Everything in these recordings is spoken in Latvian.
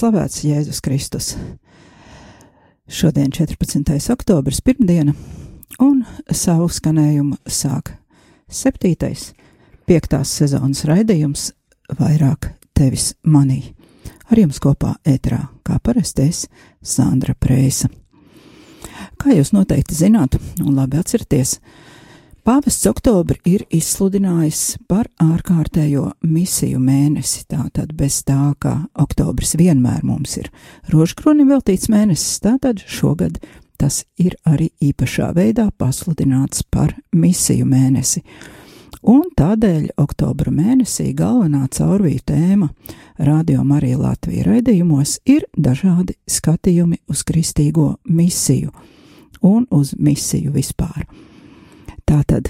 slavēts Jēzus Kristus. Šodien 14. oktobris, pirmdiena, un savu skanējumu sāk septītais, piektās sezonas raidījums vairāk tevis manī. Ar jums kopā ētrā, kā parastais, Sandra Prēsa. Kā jūs noteikti zināt, un labi atcerieties, Pāvests oktobri ir izsludinājis par ārkārtējo misiju mēnesi. Tātad bez tā, ka oktobris vienmēr mums ir rožkronim veltīts mēnesis, tātad šogad tas ir arī īpašā veidā pasludināts par misiju mēnesi. Un tādēļ oktobra mēnesī galvenā caurvīja tēma Radio Marija Latvija raidījumos ir dažādi skatījumi uz kristīgo misiju un uz misiju vispār. Tātad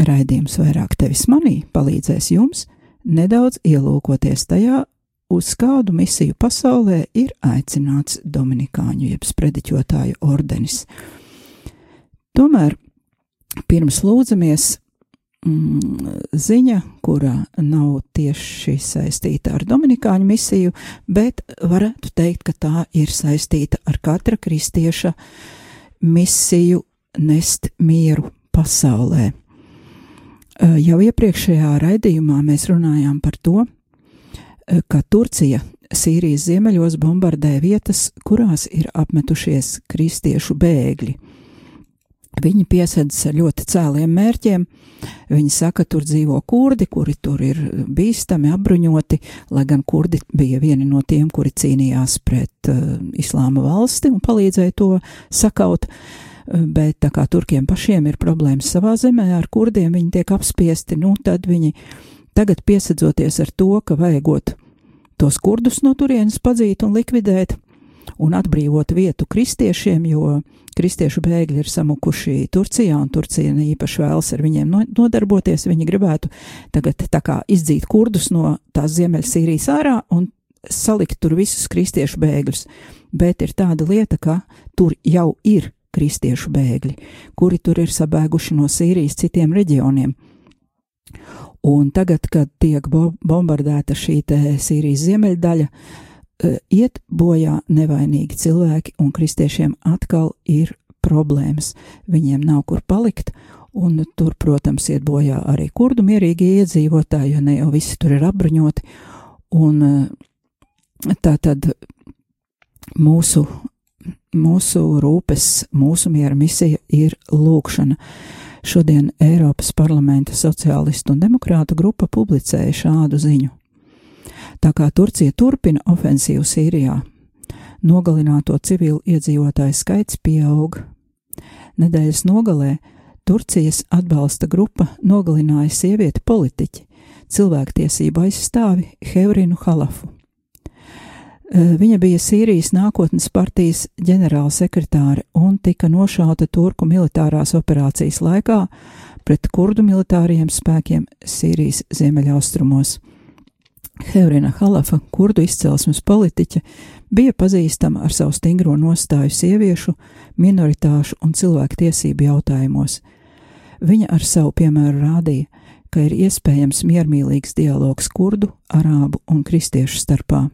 raidījums vairāk tevis manī palīdzēs jums nedaudz ielūkoties tajā, uz kādu misiju pasaulē ir aicināts Dominikāņu jeb sprediķotāju ordenis. Tomēr pirms lūdzamies mm, ziņa, kura nav tieši saistīta ar Dominikāņu misiju, bet varētu teikt, ka tā ir saistīta ar katra kristieša misiju nest mieru pasaulē. Jau iepriekšējā raidījumā mēs runājām par to, ka Turcija Sīrijas ziemeļos bombardē vietas, kurās ir apmetušies kristiešu bēgļi. Viņi piesaistās ar ļoti cēliem mērķiem. Viņi saka, tur dzīvo kurdi, kuri tur ir bīstami, apbruņoti, lai gan kurdi bija vieni no tiem, kuri cīnījās pret uh, islāma valsti un palīdzēja to sakaut. Uh, bet tā kā turkiem pašiem ir problēmas savā zemē ar kurdiem, viņi tiek apspiesti, nu tad viņi tagad piesadzoties ar to, ka vajagot tos kurdus no turienes padzīt un likvidēt un atbrīvot vietu kristiešiem, jo kristiešu bēgļi ir samukuši Turcijā, un Turcija īpaši vēlas ar viņiem nodarboties. Viņi gribētu tagad tā kā izdzīt kurdus no tās Ziemeļsīrijas ārā un salikt tur visus kristiešu bēgļus. Bet ir tāda lieta, ka tur jau ir kristiešu bēgļi, kuri tur ir sabēguši no Sīrijas citiem reģioniem. Un tagad, kad tiek bombardēta šī Sīrijas ziemeļdaļa, uh, iet bojā nevainīgi cilvēki, un kristiešiem atkal ir problēmas. Viņiem nav kur palikt, un tur, protams, iet bojā arī kurdu mierīgie iedzīvotāji, jo ne jau visi tur ir apbruņoti. Un tā tad mūsu, mūsu rūpes, mūsu miera misija ir lūkšana. Šodien Eiropas parlamenta sociālistu un demokrātu grupa publicēja šādu ziņu. Tā kā Turcija turpina ofensīvu Sīrijā, nogalināto civilu iedzīvotāju skaits pieaug. Nedēļas nogalē Turcijas atbalsta grupa nogalināja sievieti politiķi, cilvēktiesību aizstāvi Hevrinu Halafu. Viņa bija Sīrijas nākotnes partijas ģenerālsekretāre un tika nošauta turku militārās operācijas laikā pret kurdu militāriem spēkiem Sīrijas ziemeļaustrumos. Hevrina Halafa, kurdu izcelsmes politiķe, bija pazīstama ar savu stingro nostāju sieviešu, minoritāšu un cilvēku tiesību jautājumos. Viņa ar savu piemēru rādīja, ka ir iespējams miermīlīgs dialogs kurdu, arābu un kristiešu starpā.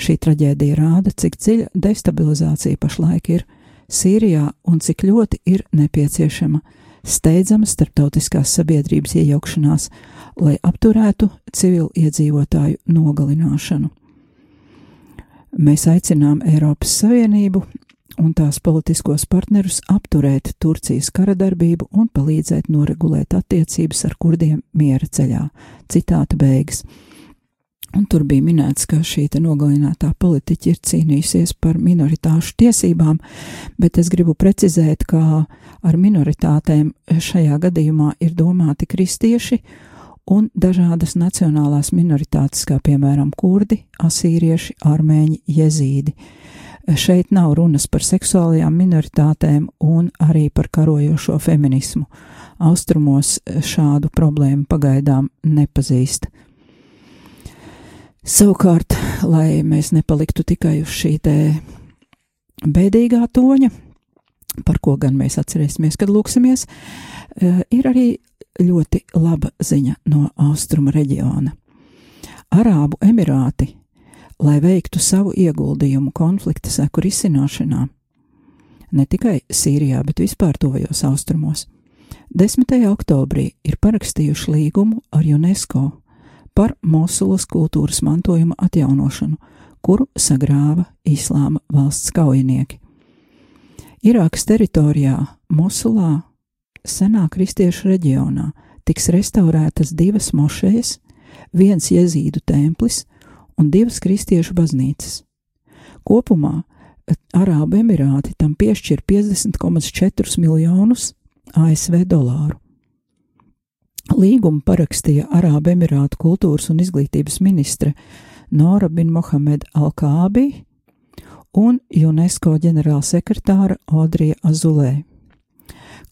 Šī traģēdija rāda, cik dziļa destabilizācija pašlaik ir Sīrijā un cik ļoti ir nepieciešama steidzama starptautiskās sabiedrības iejaukšanās, lai apturētu civilu iedzīvotāju nogalināšanu. Mēs aicinām Eiropas Savienību un tās politiskos partnerus apturēt Turcijas kara darbību un palīdzēt noregulēt attiecības ar kurdiem miera ceļā. Citāta beigas. Un tur bija minēts, ka šī nogalinātā politiķa ir cīnījusies par minoritāšu tiesībām, bet es gribu precizēt, ka ar minoritātēm šajā gadījumā ir domāti kristieši un dažādas nacionālās minoritātes, kā piemēram kurdi, asīrieši, armēņi, jezīdi. Šeit nav runas par seksuālajām minoritātēm un arī par karojošo feminismu. Austrumos šādu problēmu pagaidām nepazīst. Savukārt, lai mēs nepaliktu tikai uz šī te bēdīgā toņa, par ko gan mēs atcerēsimies, kad lūksimies, ir arī ļoti laba ziņa no austrumu reģiona. Arābu Emirāti, lai veiktu savu ieguldījumu konflikta seku risināšanā, ne tikai Sīrijā, bet vispār tuvajos austrumos, 10. oktobrī ir parakstījuši līgumu ar UNESCO par Mosulas kultūras mantojuma atjaunošanu, kuru sagrāva Islāma valsts kaujinieki. Irākas teritorijā, Mosulā, senā kristiešu reģionā tiks restaurētas divas mošejas, viens jezīdu templis un divas kristiešu baznīcas. Kopumā eh, Arābu Emirāti tam piešķir 50,4 miljonus ASV dolāru. Līgumu parakstīja Arābu Emirātu kultūras un izglītības ministre Nora bin Mohamed Al-Kābi un UNESCO ģenerālsekretāra Audrija Azulē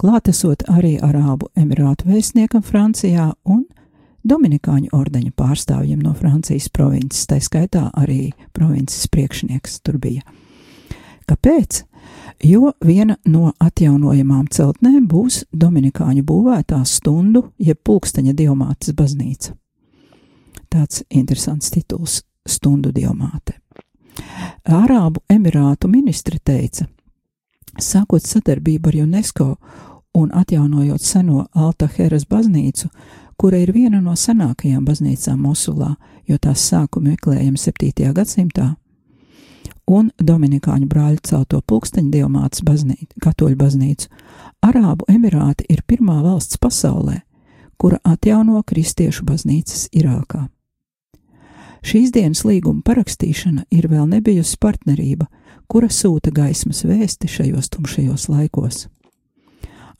klātesot arī Arābu Emirātu vēstniekam Francijā un Dominikāņu ordeņa pārstāvjiem no Francijas provinces, tā skaitā arī provinces priekšnieks tur bija. Kāpēc? Jo viena no atjaunojamām celtnēm būs Dominikāņu būvētā stundu, jeb pulksteņa diamātes baznīca. Tāds interesants tituls - stundu diamāte. Arābu Emirātu ministri teica, sākot sadarbību ar UNESCO un atjaunojot seno Altaheras baznīcu, kura ir viena no senākajām baznīcām Mosulā, jo tās sākumi meklējami 7. gadsimtā, un Dominikāņu brāļu celto pulksteņu diamāts baznīcu, katoļu baznīcu, Arābu Emirāti ir pirmā valsts pasaulē, kura atjauno kristiešu baznīcas Irākā. Šīs dienas līguma parakstīšana ir vēl nebijusi partnerība, kura sūta gaismas vēsti šajos tumšajos laikos.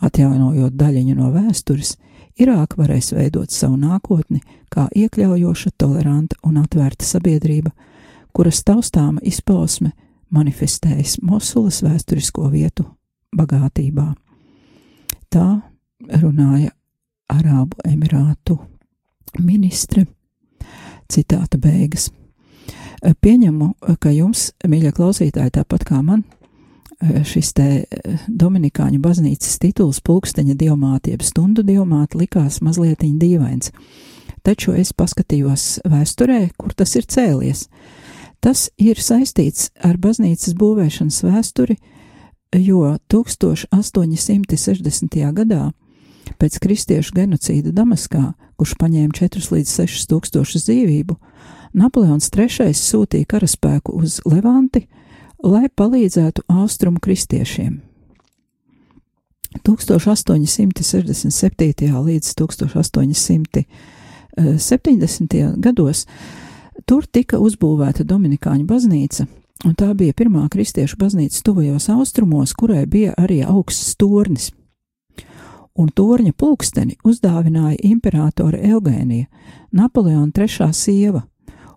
Atjaunojot daļiņu no vēstures, Irāka varēs veidot savu nākotni kā iekļaujoša, toleranta un atvērta sabiedrība, kuras taustāma izpausme manifestējas Mosulas vēsturisko vietu bagātībā. Tā runāja Arābu Emirātu ministre. Citāta beigas. Pieņemu, ka jums, mīļie klausītāji, tāpat kā man, šis te eh, Dominikāņu baznīcas tituls pulksteņa diamāti, jeb stundu diamāti likās mazliet dīvains. Taču es paskatījos vēsturē, kur tas ir cēlies. Tas ir saistīts ar baznīcas būvēšanas vēsturi, jo 1860. gadā pēc kristiešu genocīda Damaskā, kurš paņēma 4 līdz 6 tūkstošus dzīvību, Napoleons III sūtīja karaspēku uz Levanti, lai palīdzētu austrumu kristiešiem. 1867. līdz 1870. gados tur tika uzbūvēta Dominikāņu baznīca, un tā bija pirmā kristiešu baznīca tuvajos austrumos, kurai bija arī augsts tornis. Un torņa pulksteni uzdāvināja imperātore Eugēnija, Napoleona trešā sieva,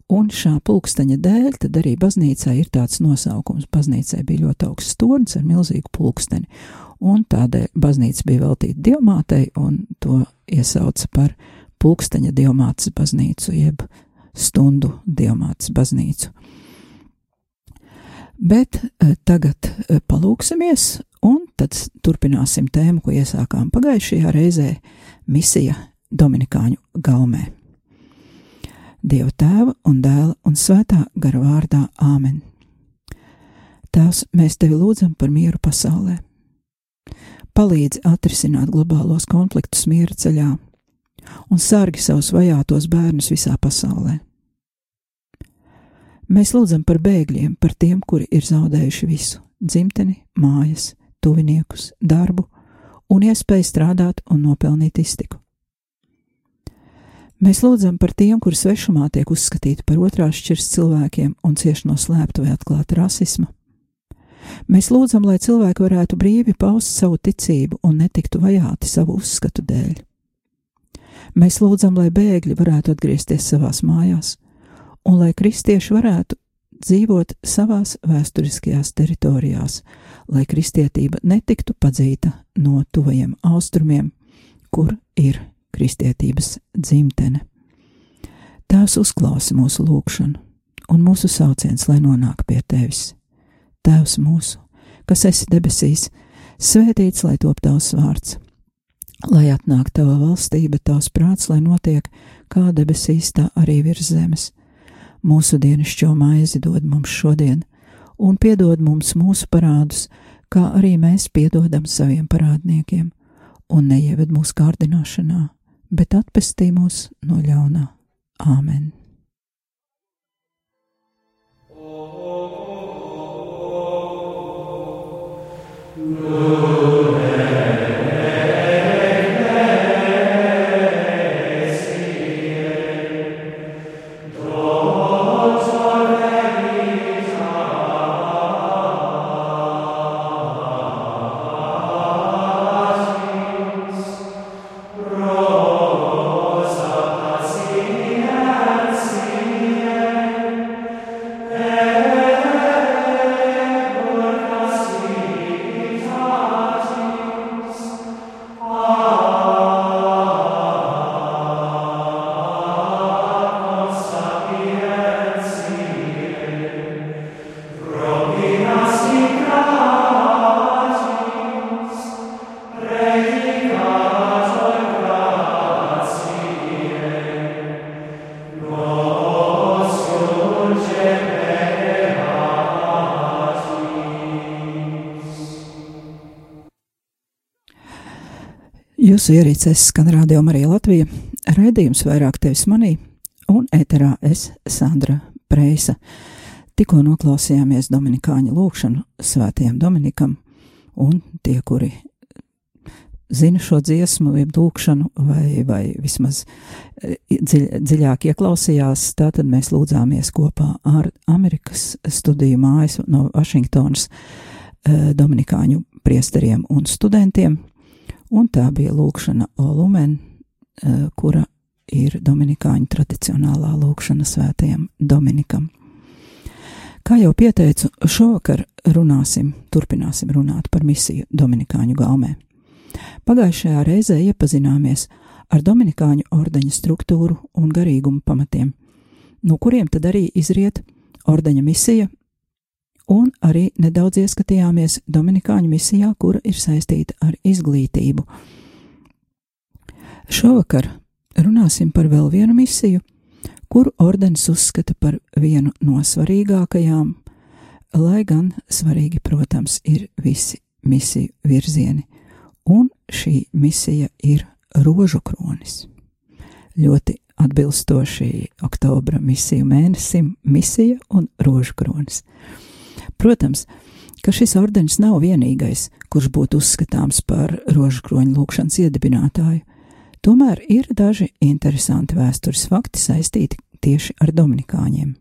Un šā pulksteņa dēļ tad arī baznīcai ir tāds nosaukums. Baznīcai bija ļoti augsts tornis ar milzīgu pulksteni, un tādēļ baznīca bija veltīta diamātei, un to iesauca par pulksteņa diamātas baznīcu, jeb stundu diamātas baznīcu. Bet eh, tagad eh, palūksimies, un tad turpināsim tēmu, ko iesākām pagājušajā reizē - misija Dominikāņu galmē. Dieva tēva un dēla un svētā gara vārdā Āmen. Tēvs, mēs tevi lūdzam par mieru pasaulē. Palīdzi atrisināt globālos konfliktus miera ceļā un sargi savus vajātos bērnus visā pasaulē. Mēs lūdzam par bēgļiem, par tiem, kuri ir zaudējuši visu - dzimteni, mājas, tuviniekus, darbu un iespēju strādāt un nopelnīt iztiku. Mēs lūdzam par tiem, kuri svešumā tiek uzskatīti par otrās šķirs cilvēkiem un cieši no slēpta vai atklāta rasisma. Mēs lūdzam, lai cilvēki varētu brīvi paust savu ticību un netiktu vajāti savu uzskatu dēļ. Mēs lūdzam, lai bēgļi varētu atgriezties savās mājās, un lai kristieši varētu dzīvot savās vēsturiskajās teritorijās, lai kristietība netiktu padzīta no tuvajiem austrumiem, kur ir kristietības dzimtene. Tās uzklausa mūsu lūgšanu, un mūsu sauciens, lai nonāk pie tevis. Tēvs mūsu, kas esi debesīs, svētīts, lai top tavs vārds, lai atnāk tava valstība, tavs prāts, lai notiek kā debesīs, tā arī virs zemes. Mūsu dienascho maizi dod mums šodien, un piedod mums mūsu parādus, kā arī mēs piedodam saviem parādniekiem, un neieved mūsu kārdināšanā, bet atpestī mūs no ļaunā. Āmen! Jūsu ierīcēs skan radio Marija Latvija, raidījums vairāk tevis manī, un ēterā es, Sandra Preisa. Tikko noklausījāmies Dominikāņu lūgšanu svētajam Dominikam, un tie, kuri zina šo dziesmu, jeb lūgšanu, vai, vai vismaz dziļ, dziļāk ieklausījās, tātad mēs lūdzāmies kopā ar Amerikas studiju mājas no Vašingtonas Dominikāņu priesteriem un studentiem un tā bija lūkšana Olumen, eh, kura ir Dominikāņu tradicionālā lūkšana svētajam Dominikam. Kā jau pieteicu, šovakar runāsim, turpināsim runāt par misiju Dominikāņu gaumē. Pagājušajā reizē iepazināmies ar Dominikāņu ordeņa struktūru un garīgumu pamatiem, no kuriem tad arī izriet ordeņa misija un arī nedaudz ieskatījāmies Dominikāņu misijā, kura ir saistīta ar izglītību. Šovakar runāsim par vēl vienu misiju, kuru ordenis uzskata par vienu no svarīgākajām, lai gan svarīgi, protams, ir visi misiju virzieni, un šī misija ir rožu kronis. Ļoti atbilstoši oktobra misiju mēnesim misija un rožu kronis. Protams, ka šis ordenis nav vienīgais, kurš būtu uzskatāms par rožkroņa lūkšanas iedibinātāju. Tomēr ir daži interesanti vēstures fakti saistīti tieši ar Dominikāņiem.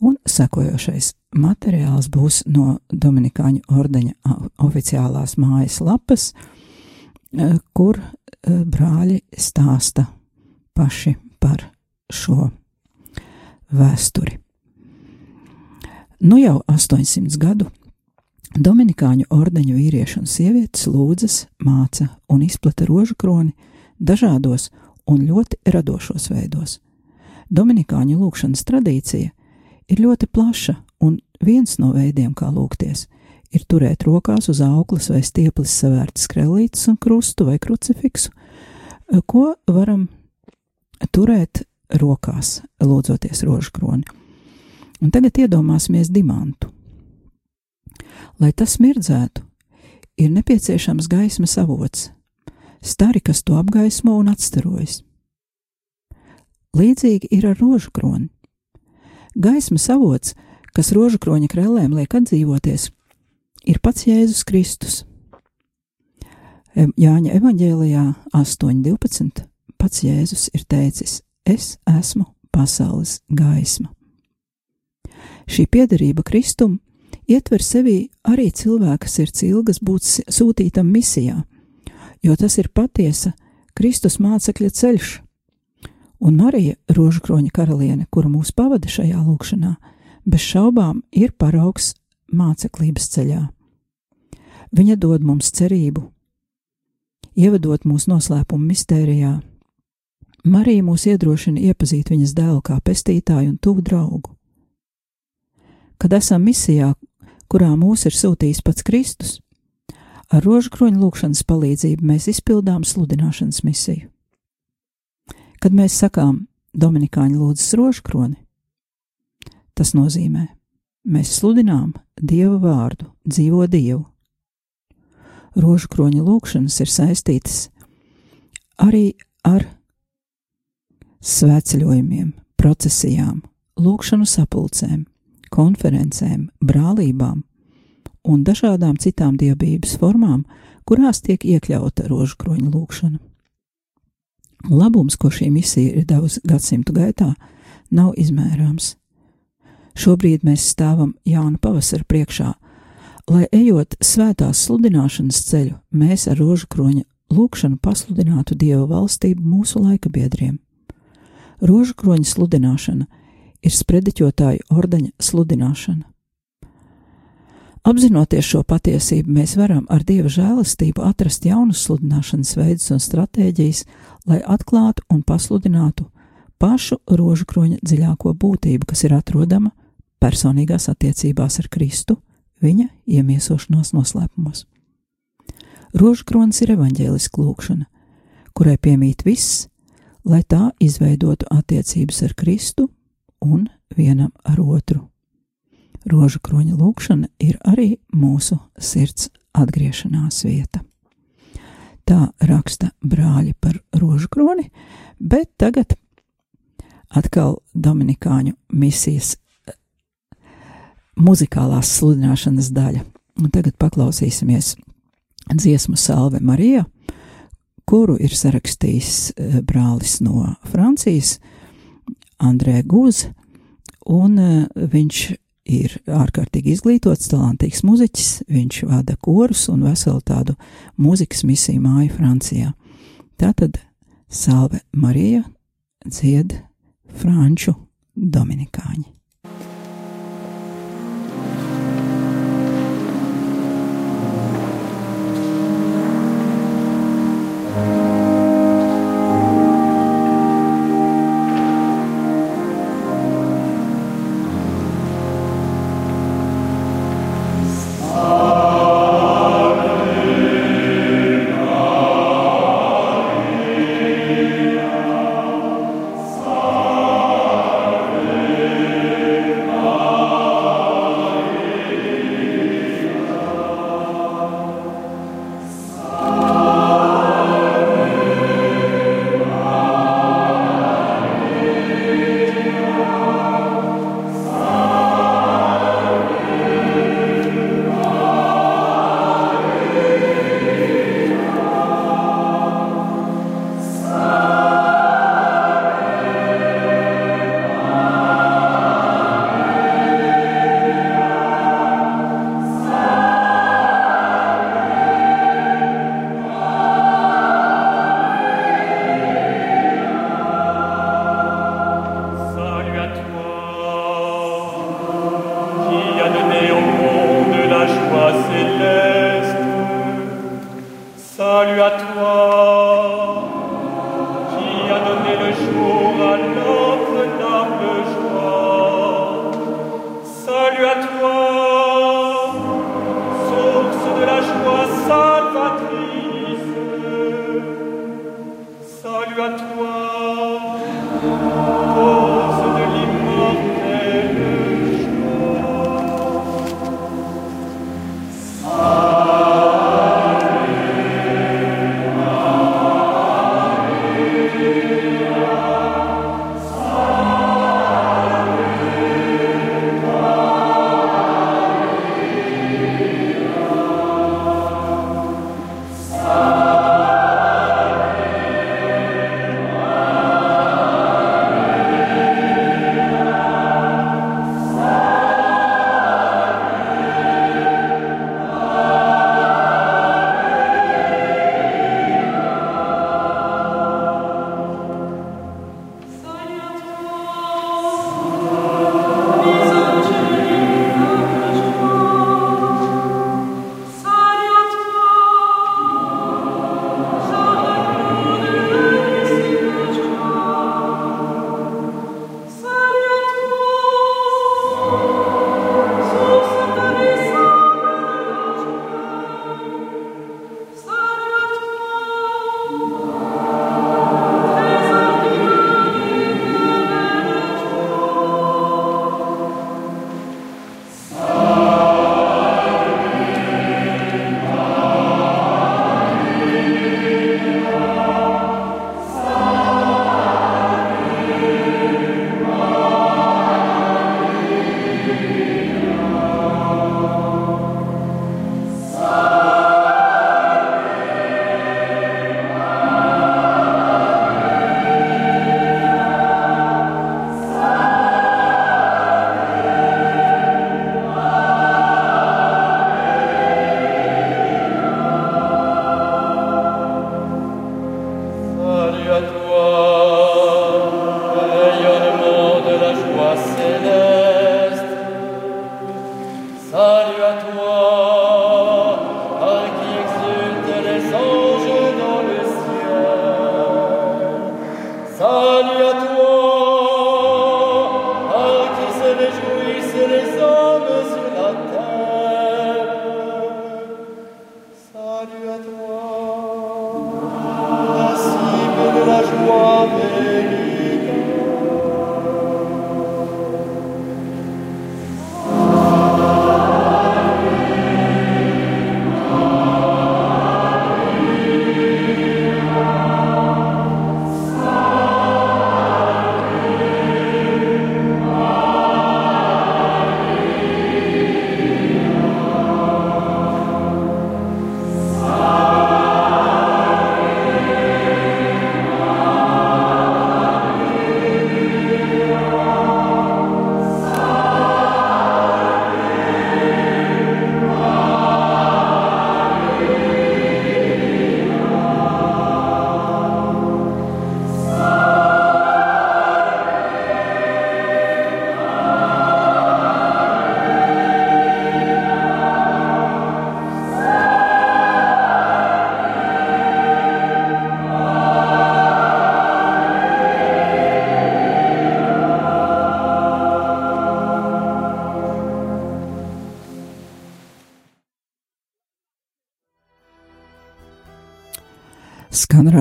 Un sekojošais materiāls būs no Dominikāņu ordeņa oficiālās mājas lapas, e, kur e, brāļi stāsta paši par šo vēsturi. Nu jau 800 gadu Dominikāņu ordeņu vīrieši un sievietes lūdzas, māca un izplata rožu kroni dažādos un ļoti radošos veidos. Dominikāņu lūkšanas tradīcija ir ļoti plaša, un viens no veidiem, kā lūgties, ir turēt rokās uz auklas vai stieples savērtas krellītes un krustu vai krucifiksu, ko varam turēt rokās, lūdzoties rožu kroni. Un tagad iedomāsimies dimantu. Lai tas mirdzētu, ir nepieciešams gaismas avots, stari, kas to apgaismo un atstarojas. Līdzīgi ir ar rožu kroni. Gaismas avots, kas rožu kroņa krellēm liek atdzīvoties, ir pats Jēzus Kristus. Jāņa evanģēlijā 8.12. pats Jēzus ir teicis: Es esmu pasaules gaisma. Šī piederība Kristum ietver sevī arī cilvēka sirds ilgas būt sūtītam misijā, jo tas ir patiesa Kristus mācekļa ceļš. Un Marija, rožkroņa karaliene, kura mūs pavada šajā lūkšanā, bez šaubām ir paraugs māceklības ceļā. Viņa dod mums cerību, ievedot mūsu noslēpumu mistērijā. Marija mūs iedrošina iepazīt viņas dēlu kā pestītāju un tuvu draugu. Kad esam misijā, kurā mūs ir sūtījis pats Kristus, ar rožkroņa lūkšanas palīdzību mēs izpildām sludināšanas misiju. Kad mēs sakām Dominikāņu lūdzas rožkroni, tas nozīmē, mēs sludinām Dieva vārdu, dzīvo Dievu. Rožkroņa lūkšanas ir saistītas arī ar svētceļojumiem, procesijām, lūkšanu sapulcēm, konferencēm, brālībām un dažādām citām dievības formām, kurās tiek iekļauta rožkroņa lūkšana. Labums, ko šī misija ir devusi gadsimtu gaitā, nav izmērāms. Šobrīd mēs stāvam jaunu pavasaru priekšā, lai ejot svētās sludināšanas ceļu, mēs ar rožu kroņa lūkšanu pasludinātu Dieva valstību mūsu laika biedriem. Rožu kroņa sludināšana ir sprediķotāju ordeņa sludināšana. Apzinoties šo patiesību, mēs varam ar Dieva žēlastību atrast jaunus sludināšanas veidus un stratēģijas, lai atklātu un pasludinātu pašu rožu kroņa dziļāko būtību, kas ir atrodama personīgās attiecībās ar Kristu, viņa iemiesošanos noslēpumos. Rožu kronis ir evaņģēliska lūkšana, kurai piemīt viss, lai tā izveidotu attiecības ar Kristu un vienam ar otru. Rožu kroņa lūkšana ir arī mūsu sirds atgriešanās vieta. Tā raksta brāļi par rožu kroni, bet tagad atkal Dominikāņu misijas eh, muzikālās sludināšanas daļa. Un tagad paklausīsimies dziesmu Salve Marija, kuru ir sarakstījis eh, brālis no Francijas, Andrē Guz, un eh, viņš ir ārkārtīgi izglītots, talantīgs muzeķis, viņš vada korus un veselu tādu mūzikas misiju māju Francijā. Tātad Salve Marija dzied franču dominikāņi. Salut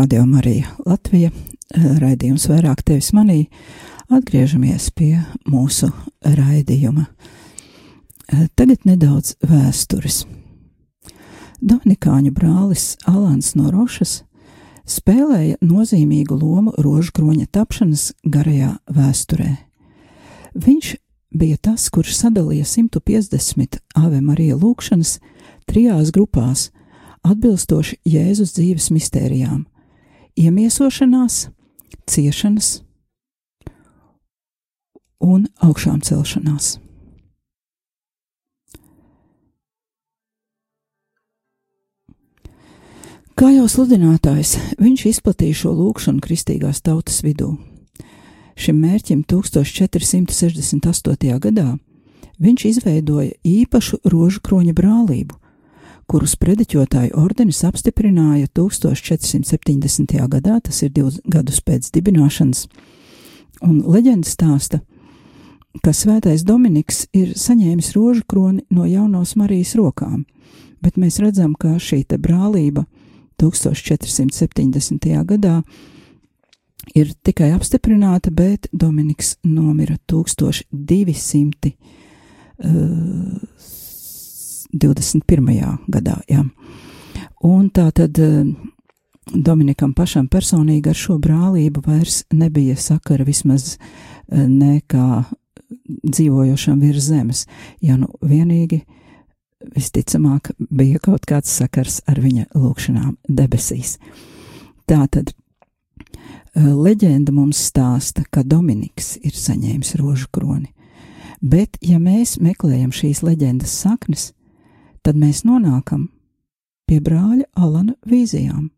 radio Marija Latvija, eh, raidījums vairāk tevis manī. Atgriežamies pie mūsu raidījuma. Eh, Tagad nedaudz vēstures. Dominikāņu brālis Alans no Rošas spēlēja nozīmīgu lomu rožu kroņa tapšanas garajā vēsturē. Viņš bija tas, kurš sadalīja 150 Ave Marija lūkšanas trijās grupās, atbilstoši Jēzus dzīves mistērijām - iemiesošanās, ciešanas un augšām celšanās. Kā jau sludinātājs, viņš izplatīja šo lūkšanu kristīgās tautas vidū. Šim mērķim 1468. gadā viņš izveidoja īpašu rožu kroņa brālību, kurus prediķotāju ordenis apstiprināja 1470. gadā, tas ir divus gadus pēc dibināšanas, un leģenda stāsta, ka svētais Dominiks ir saņēmis rožu kroni no jaunos Marijas rokām, bet mēs redzam, ka šī te brālība 1470. gadā ir tikai apstiprināta, bet Dominiks nomira 1200. Uh, 21. gadā. Jā. Un tā tad uh, Dominikam pašam personīgi ar šo brālību vairs nebija sakara vismaz uh, nekā dzīvojošam virs zemes, ja nu vienīgi visticamāk bija kaut kāds sakars ar viņa lūkšanām debesīs. Tātad leģenda mums stāsta, ka Dominiks ir saņēmis rožu kroni, bet ja mēs meklējam šīs leģendas saknes, tad mēs nonākam pie brāļa Alana vīzijām.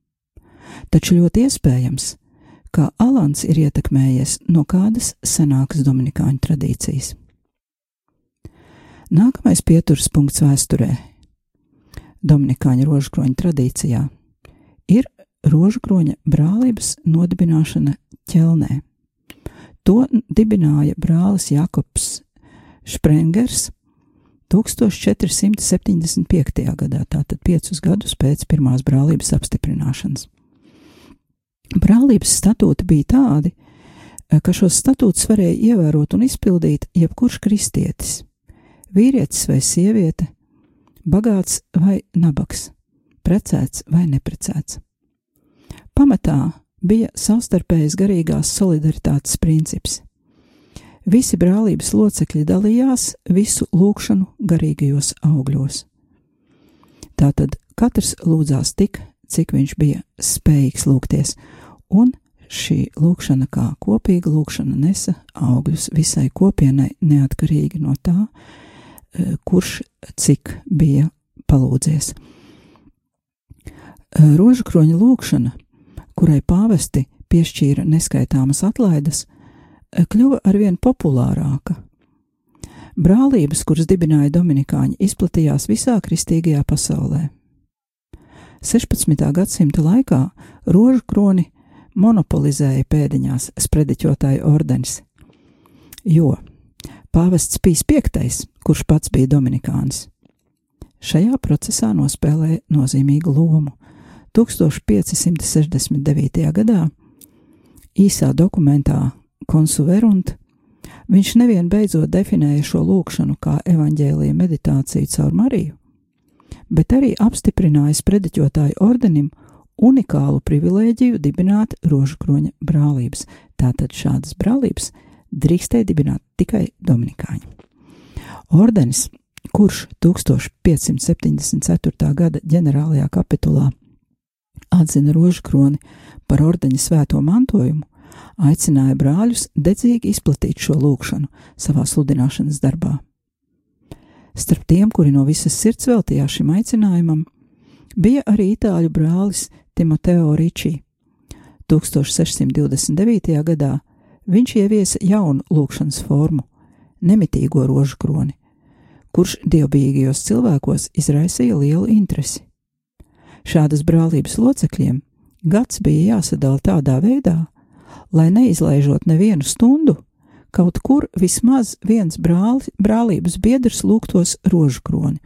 Taču ļoti iespējams, ka Alans ir ietekmējies no kādas senākas dominikāņu tradīcijas. Nākamais pieturas punkts vēsturē - Dominikāņu rožkroņa tradīcijā ir rožkroņa brālības nodibināšana ķelnē. To dibināja brālis Jakobs Šprengers 1475. gadā, tātad piecus gadus pēc pirmās brālības apstiprināšanas. Brālības statūti bija tādi, ka šos statūtus varēja ievērot un izpildīt jebkurš kristietis vīrietis vai sieviete, bagāts vai nabaks, precēts vai neprecēts. Pamatā bija savstarpējas garīgās solidaritātes princips. Visi brālības locekļi dalījās visu lūgšanu garīgajos augļos. Tātad katrs lūdzās tik, cik viņš bija spējīgs lūgties, un šī lūkšana kā kopīga lūkšana nesa augļus visai kopienai neatkarīgi no tā, Eh, kurš cik bija palūdzies. Eh, rožu kroņa lūkšana, kurai pāvesti piešķīra neskaitāmas atlaides, kļuva arvien populārāka. Brālības, kuras dibināja Dominikāņi, izplatījās visā kristīgajā pasaulē. 16. gadsimta laikā rožu kroni monopolizēja pēdiņās sprediķotāju ordenis, jo Pāvests Pīs V, kurš pats bija Dominikāns, šajā procesā nospēlēja nozīmīgu lomu. 1569. gadā īsā dokumentā Konsuverunt viņš nevien beidzot definēja šo lūkšanu kā evaņģēlīja meditāciju caur Mariju, bet arī apstiprinājis prediķotāju ordenim unikālu privilēģiju dibināt rožukroņa brālības. Tātad šādas brālības drīkstēja dibināt tikai dominikāņi. Ordenis, kurš 1574. gada ģenerālajā kapitulā atzina rožukroni par ordeņa svēto mantojumu, aicināja brāļus dedzīgi izplatīt šo lūgšanu savā sludināšanas darbā. Starp tiem, kuri no visas sirds veltījās šim aicinājumam, bija arī itāļu brālis Timoteo Ričī. 1629. gadā viņš ieviesa jaunu lūkšanas formu - nemitīgo rožu kroni, kurš dievbijīgajos cilvēkos izraisīja lielu interesi. Šādas brālības locekļiem gads bija jāsadala tādā veidā, lai neizlaižot nevienu stundu, kaut kur vismaz viens brāli, brālības biedrs lūgtos rožu kroni,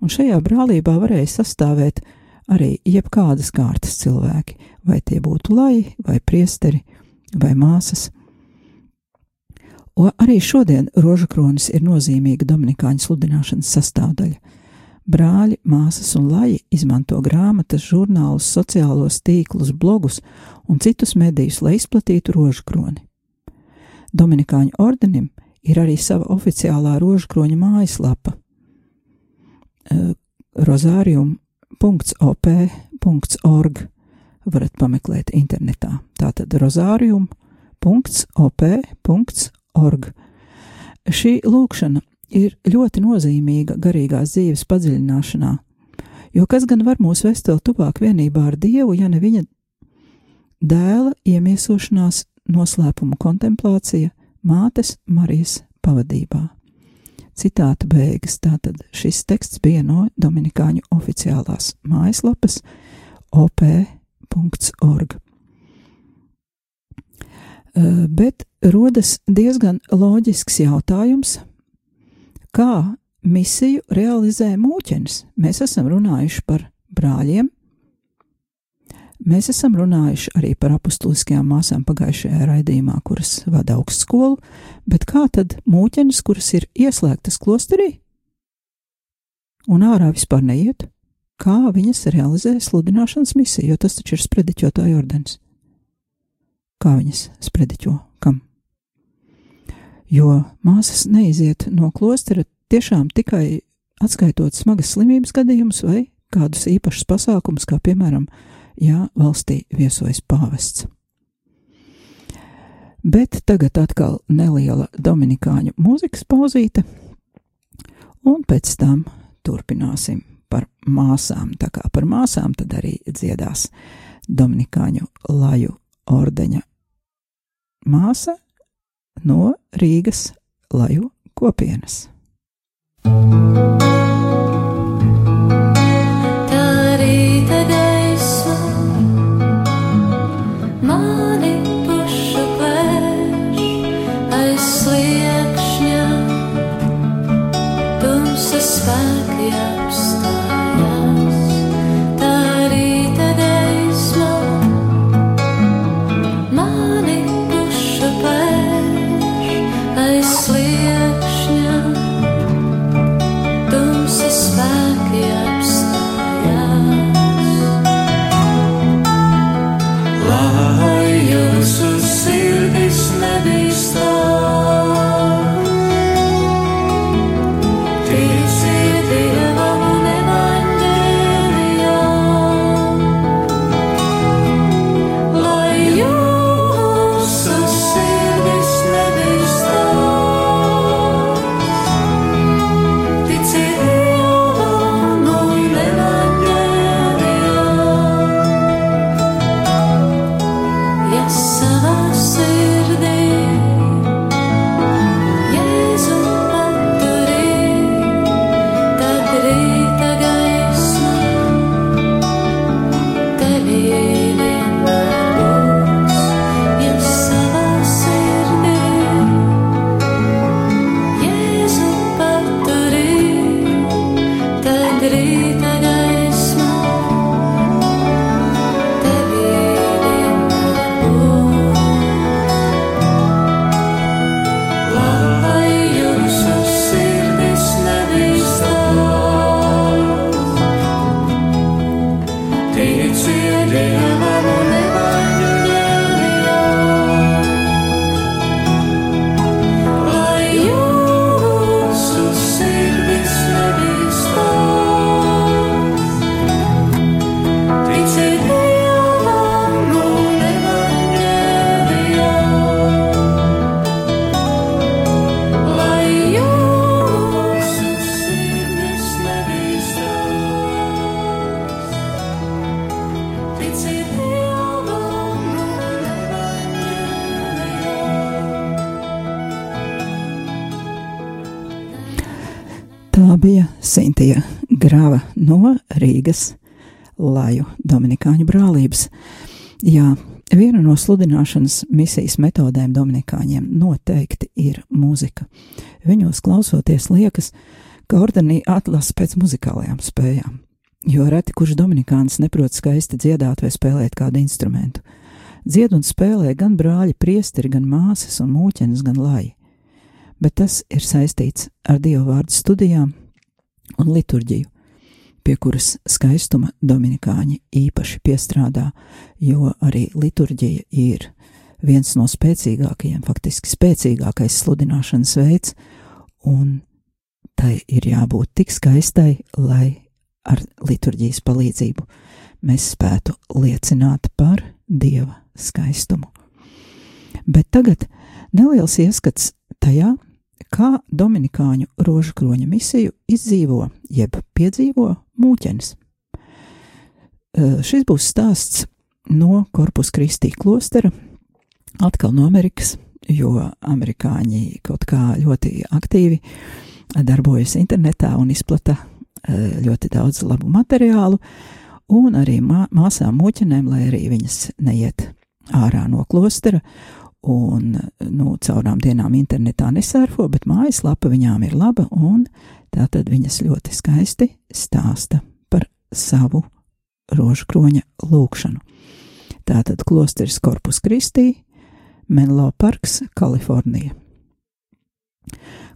un šajā brālībā varēja sastāvēt arī jebkādas kārtas cilvēki, vai tie būtu lai, vai priesteri, vai māsas. O arī šodien rožakronis ir nozīmīga dominikāņu sludināšanas sastāvdaļa. Brāļi, māsas un laji izmanto grāmatas, žurnālus, sociālos tīklus, blogus un citus medijus, lai izplatītu rožakroni. Dominikāņu ordenim ir arī sava oficiālā rožakroņa mājaslapa uh, rozārium.op.org varat pameklēt internetā. Tātad rozārium.op.org. Šī lūkšana ir ļoti nozīmīga garīgās dzīves padziļināšanā, jo kas gan var mūs vest vēl tuvāk vienībā ar Dievu, ja ne viņa dēla iemiesošanās noslēpumu kontemplācija mātes Marijas pavadībā. Citāta beigas. Tātad šis teksts bija no Dominikāņu oficiālās mājaslapas op.org. Bet rodas diezgan loģisks jautājums, kā misiju realizē mūķenis. Mēs esam runājuši par brāļiem, mēs esam runājuši arī par apustuliskajām māsām pagājušajā raidījumā, kuras vada augstskolu, bet kā tad mūķenis, kuras ir ieslēgtas klosterī un ārā vispār neiet, kā viņas realizē sludināšanas misiju, jo tas taču ir sprediķotāja ordens. Kā viņas sprediķo? Jo māsas neiziet no klostera tiešām tikai atskaitot smagas slimības gadījumus vai kādus īpašus pasākumus, kā piemēram, ja valstī viesojas pāvests. Bet tagad atkal neliela dominikāņu mūzikas pauzīte, un pēc tam turpināsim par māsām. Tā kā par māsām tad arī dziedās dominikāņu laju ordeņa māsa no Rīgas laju kopienas. Tā Sintīna Grava no Rīgas Laju Dominikāņu brālības. Jā, viena no sludināšanas misijas metodēm Dominikāņiem noteikti ir mūzika. Viņos klausoties liekas, ka ordenī atlasa pēc muzikālajām spējām, jo reti kurš Dominikāns neprot skaisti dziedāt vai spēlēt kādu instrumentu. Dzied un spēlē gan brāļi, priesteri, gan māsas un mūķenes, gan laji bet tas ir saistīts ar dievu vārdu studijām un liturģiju, pie kuras skaistuma dominikāņi īpaši piestrādā, jo arī liturģija ir viens no spēcīgākajiem, faktiski spēcīgākais sludināšanas veids, un tai ir jābūt tik skaistai, lai ar liturģijas palīdzību mēs spētu liecināt par dieva skaistumu. Bet tagad neliels ieskats tajā, kā Dominikāņu rožkroņa misiju izdzīvo, jeb piedzīvo mūķenis. Šis būs stāsts no Korpus Kristī klostera, atkal no Amerikas, jo amerikāņi kaut kā ļoti aktīvi darbojas internetā un izplata ļoti daudz labu materiālu, un arī mā, māsām mūķenēm, lai arī viņas neiet ārā no klostera un nu, caurām dienām internetā nesērfo, bet mājaslapa viņām ir laba, un tātad viņas ļoti skaisti stāsta par savu rožu kroņa lūkšanu. Tātad klosteris Korpus Kristī, Menlo Parks, Kalifornija.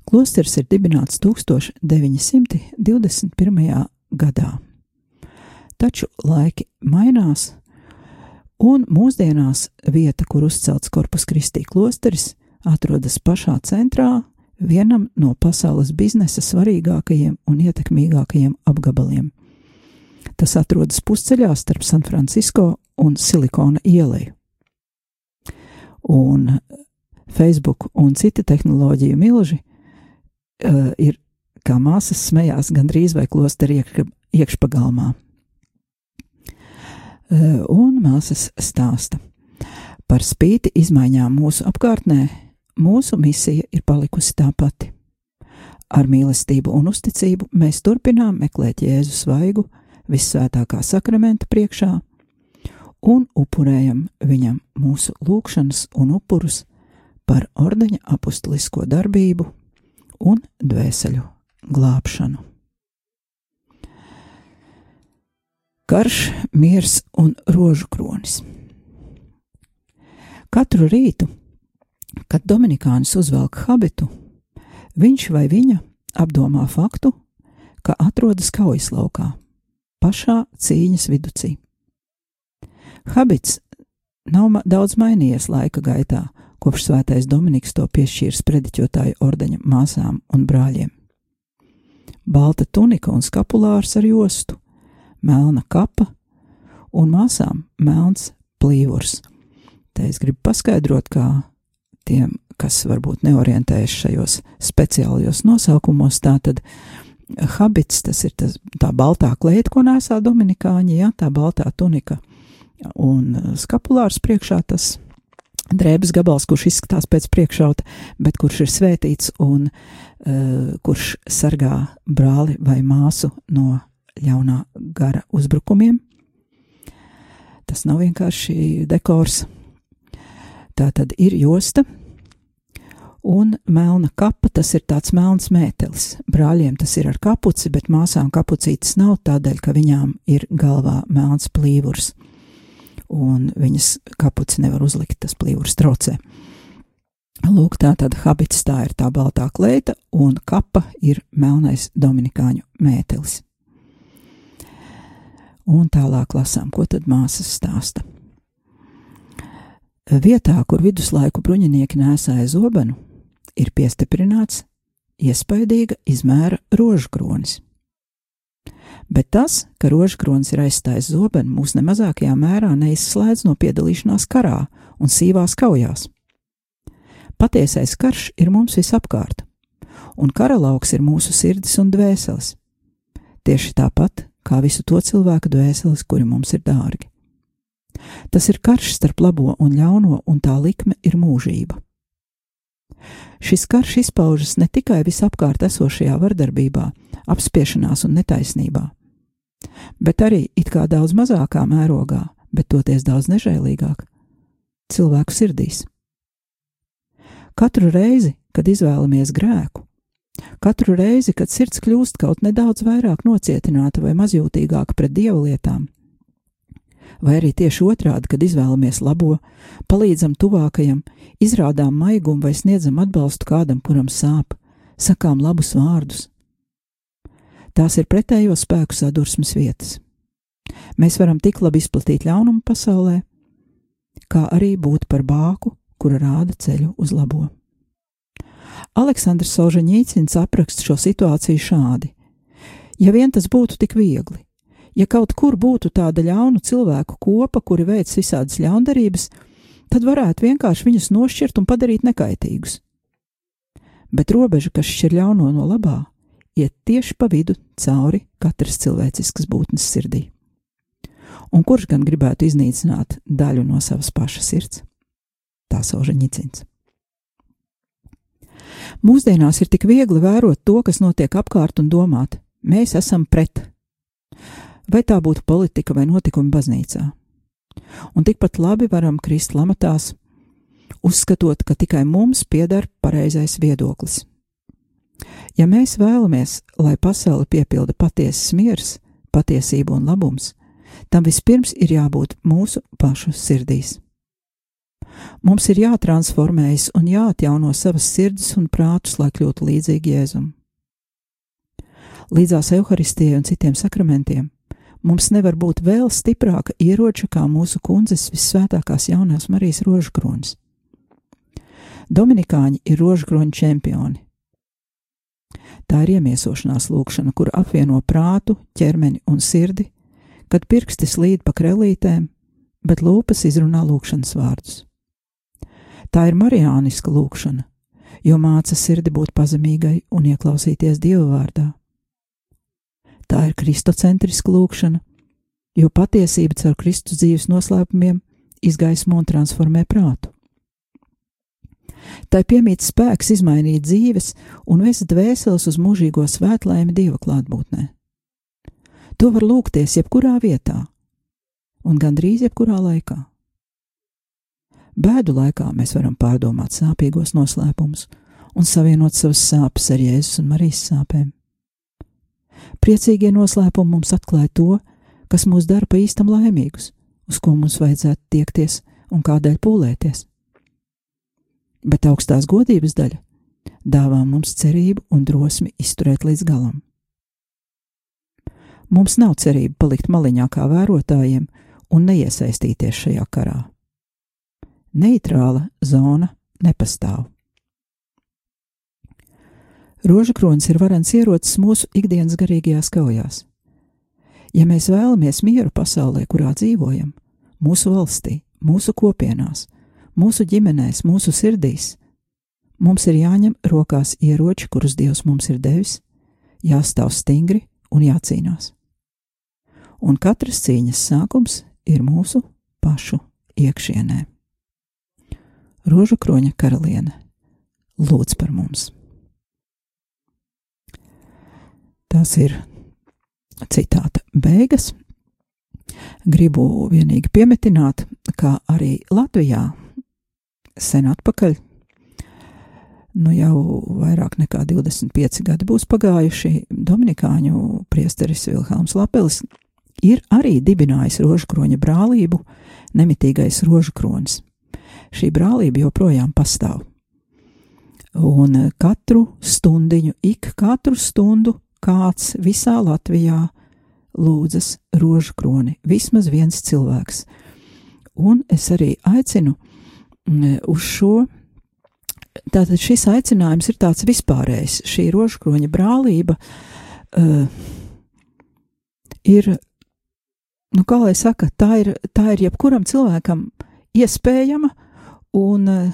Klosteris ir dibināts 1921. gadā. Taču laiki mainās, un mūsdienās vieta, kur uzcelts Korpus Kristī klosteris, atrodas pašā centrā vienam no pasaules biznesa svarīgākajiem un ietekmīgākajiem apgabaliem. Tas atrodas pusceļā starp San Francisco un Silikona ieleju. Un Facebook un citi tehnoloģiju milži uh, ir, kā māsas smējās, gandrīz vai klosteri iekš, iekšpagalmā. Uh, un māsas stāsta. Par spīti izmaiņām mūsu apkārtnē, mūsu misija ir palikusi tā pati. Ar mīlestību un uzticību mēs turpinām meklēt Jēzu svaigu, vissvētākā sakramenta priekšā un upurējam viņam mūsu lūgšanas un upurus par ordeņa apustulisko darbību un dvēseļu glābšanu. Karš, miers un rožu kronis. Katru rītu, kad Dominikānis uzvelk habitu, viņš vai viņa apdomā faktu, ka atrodas kaujas laukā, pašā cīņas viducī. Habits nav daudz mainījies laika gaitā, kopš svētais Dominiks to piešķīrs prediķotāju ordeņa māsām un brāļiem. Balta tunika un skapulārs ar jostu, melna kapa un māsām melns plīvurs. Te es gribu paskaidrot, kā tiem, kas varbūt neorientējas šajos speciālajos nosaukumos, tā tad habits, tas ir tas, tā baltā kleita, ko nesā Dominikāņi, jā, tā baltā tunika un skapulārs priekšā tas drēbes gabals, kurš izskatās pēc priekšauta, bet kurš ir svētīts un uh, kurš sargā brāli vai māsu no ļaunā gara uzbrukumiem. Tas nav vienkārši dekors. Tā tad ir josta, un melna kapa, tas ir tāds melns mētelis. Brāļiem tas ir ar kapuci, bet māsām kapucītes nav tādēļ, ka viņām ir galvā melns plīvurs, un viņas kapuci nevar uzlikt, tas plīvurs traucē. Lūk, tā tad habits tā ir tā baltā kleita, un kapa ir melnais dominikāņu mētelis. Un tālāk lasām, ko tad māsas stāsta. Vietā, kur viduslaiku bruņinieki nēsāja zobenu, ir piestiprināts iespaidīga izmēra rožkronis. Bet tas, ka rožkronis ir aizstājis zobenu, mūs nemazākajā mērā neizslēdz no piedalīšanās karā un sīvās kaujās. Patiesais karš ir mums visapkārt, un karalauks ir mūsu sirdis un dvēseles. Tieši tāpat kā visu to cilvēku dvēseles, kuri mums ir dārgi. Tas ir karš starp labo un ļauno, un tā likme ir mūžība. Šis karš izpaužas ne tikai visapkārt esošajā vardarbībā, apspiešanās un netaisnībā, bet arī it kā daudz mazākā mērogā, bet toties daudz nežēlīgāk - cilvēku sirdīs. Katru reizi, kad izvēlamies grēku, katru reizi, kad sirds kļūst kaut nedaudz vairāk nocietināta vai mazjūtīgāka pret dievu lietām, vai arī tieši otrādi, kad izvēlamies labo, palīdzam tuvākajam, izrādām maigumu vai sniedzam atbalstu kādam, kuram sāp, sakām labus vārdus. Tās ir pretējo spēku sadursmes vietas. Mēs varam tik labi izplatīt ļaunumu pasaulē, kā arī būt par bāku, kura rāda ceļu uz labo. Aleksandrs Solžaņīcins apraksta šo situāciju šādi: Ja vien tas būtu tik viegli, ja kaut kur būtu tāda ļaunu cilvēku kopa, kuri veic visādas ļaundarības, tad varētu vienkārši viņus nošķirt un padarīt nekaitīgus. Bet robeža, kas šķir ļauno no labā, iet tieši pa vidu cauri katras cilvēciskas būtnes sirdī. Un kurš gan gribētu iznīcināt daļu no savas paša sirds? Tā sauža ņicins. Mūsdienās ir tik viegli vērot to, kas notiek apkārt un domāt, mēs esam pret. Vai tā būtu politika vai notikumi baznīcā. Un tikpat labi varam krist lamatās, uzskatot, ka tikai mums pieder pareizais viedoklis. Ja mēs vēlamies, lai pasauli piepilda patiesas miers, patiesība un labums, tam vispirms ir jābūt mūsu pašu sirdīs. Mums ir jātransformējas un jāatjauno savas sirdis un prātus, lai kļūtu līdzīgi Jēzum. Līdzās evaharistijai un citiem sakramentiem mums nevar būt vēl stiprāka ieroča kā mūsu kundzes vissvētākās jaunās Marijas rožkronis. Dominikāņi ir rožkroņa čempioni. Tā ir iemiesošanās lūkšana, kur apvieno prātu, ķermeni un sirdi, kad pirksti slīd pa krelītēm, bet lūpas izrunā lūkšanas vārdus. Tā ir marijāniska lūkšana, jo māca sirdi būt pazemīgai un ieklausīties Dieva vārdā. Tā ir kristocentriska lūkšana, jo patiesība caur Kristus dzīves noslēpumiem izgaismo un transformē prātu. Tai piemīt spēks izmainīt dzīves un vest dvēseles uz mūžīgo svētlēmi Dieva klātbūtnē. To var lūgties jebkurā vietā un gandrīz jebkurā laikā. Bēdu laikā mēs varam pārdomāt sāpīgos noslēpumus un savienot savas sāpes ar Jēzus un Marijas sāpēm. Priecīgie noslēpumi mums atklāja to, kas mūs dara pa īstam laimīgus, uz ko mums vajadzētu tiekties un kādēļ pūlēties. Bet augstās godības daļa dāvā mums cerību un drosmi izturēt līdz galam. Mums nav cerība palikt maliņā kā vērotājiem un neiesaistīties šajā karā. Neitrāla zona nepastāv. Roža kronis ir varens ierocis mūsu ikdienas garīgajās kaujās. Ja mēs vēlamies mieru pasaulē, kurā dzīvojam, mūsu valstī, mūsu kopienās, mūsu ģimenēs, mūsu sirdīs, mums ir jāņem rokās ieroči, kurus Dievs mums ir devis, jāstāv stingri un jācīnās. Un katras cīņas sākums ir mūsu pašu iekšienē. Rožu kroņa karaliene, lūdz par mums! Tas ir citāta beigas. Gribu vienīgi piemetināt, ka arī Latvijā sen atpakaļ, nu jau vairāk nekā 25 gadi būs pagājuši, Dominikāņu priesteris Vilhelms Lapelis ir arī dibinājis rožkroņa brālību, nemitīgais rožkronis šī brālība joprojām pastāv. Un katru stundiņu, ik katru stundu kāds visā Latvijā lūdzas rožu kroni, vismaz viens cilvēks. Un es arī aicinu mm, uz šo. Tātad šis aicinājums ir tāds vispārējs. Šī rožkroņa brālība uh, ir, nu, kā lai saka, tā ir, tā ir jebkuram cilvēkam iespējama, un uh,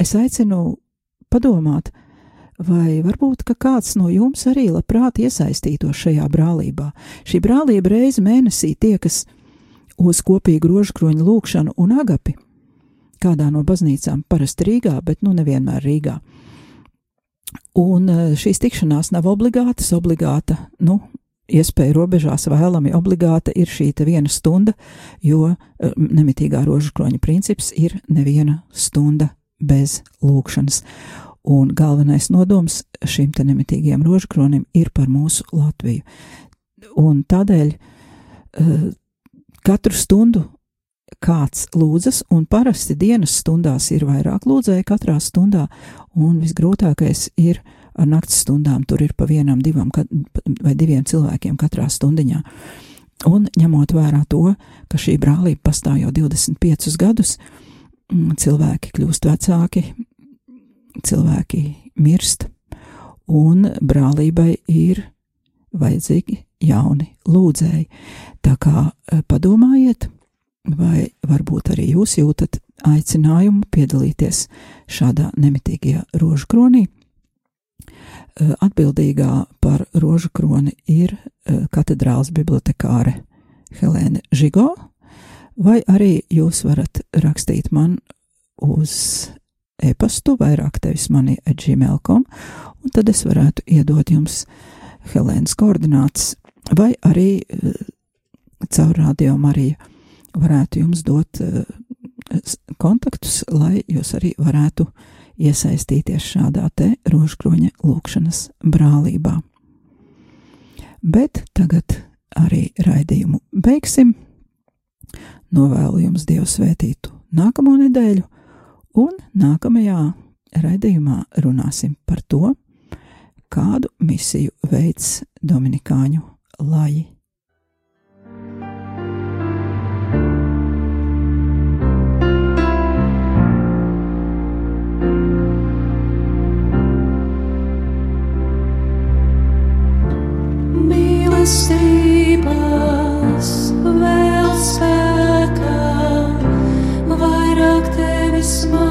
es aicinu padomāt, vai varbūt kāds no jums arī labprāt iesaistītos šajā brālībā. Šī brālība reizi mēnesī tiekas uz kopīgu rožkroņu lūgšanu un agapi kādā no baznīcām, parasti Rīgā, bet nu nevienmēr Rīgā. Un eh, šīs tikšanās nav obligātas, obligāta, nu, iespēja robežās vēlami obligāta ir šī viena stunda, jo eh, nemitīgā rožkroņa princips ir neviena stunda bez lūkšanas. Un galvenais nodoms šim te nemitīgajam rožkronim ir par mūsu Latviju. Un tādēļ uh, katru stundu kāds lūdzas, un parasti dienas stundās ir vairāk lūdzēji katrā stundā, un visgrūtākais ir ar naktas stundām. Tur ir pa vienam, divam vai diviem cilvēkiem katrā stundiņā. Un ņemot vērā to, ka šī brālība pastāv jau 25 gadus, mm, cilvēki kļūst vecāki, cilvēki mirst, un brālībai ir vajadzīgi jauni lūdzēji. Tā kā eh, padomājiet, vai varbūt arī jūs jūtat aicinājumu piedalīties šādā nemitīgajā rožu kronī. Eh, atbildīgā par rožu kroni ir eh, katedrāls bibliotekāre Helēna Žigo, vai arī jūs varat rakstīt man uz e-pastu vairāk tevis mani gmail.com, un tad es varētu iedot jums Helēnas koordinātas, vai arī eh, caur radio Mariju varētu jums dot uh, kontaktus, lai jūs arī varētu iesaistīties šādā te rožkroņa lūkšanas brālībā. Bet tagad arī raidījumu beigsim. Novēlu jums Dievu svētītu nākamo nedēļu, un nākamajā raidījumā runāsim par to, kādu misiju veids Dominikāņu laji smile.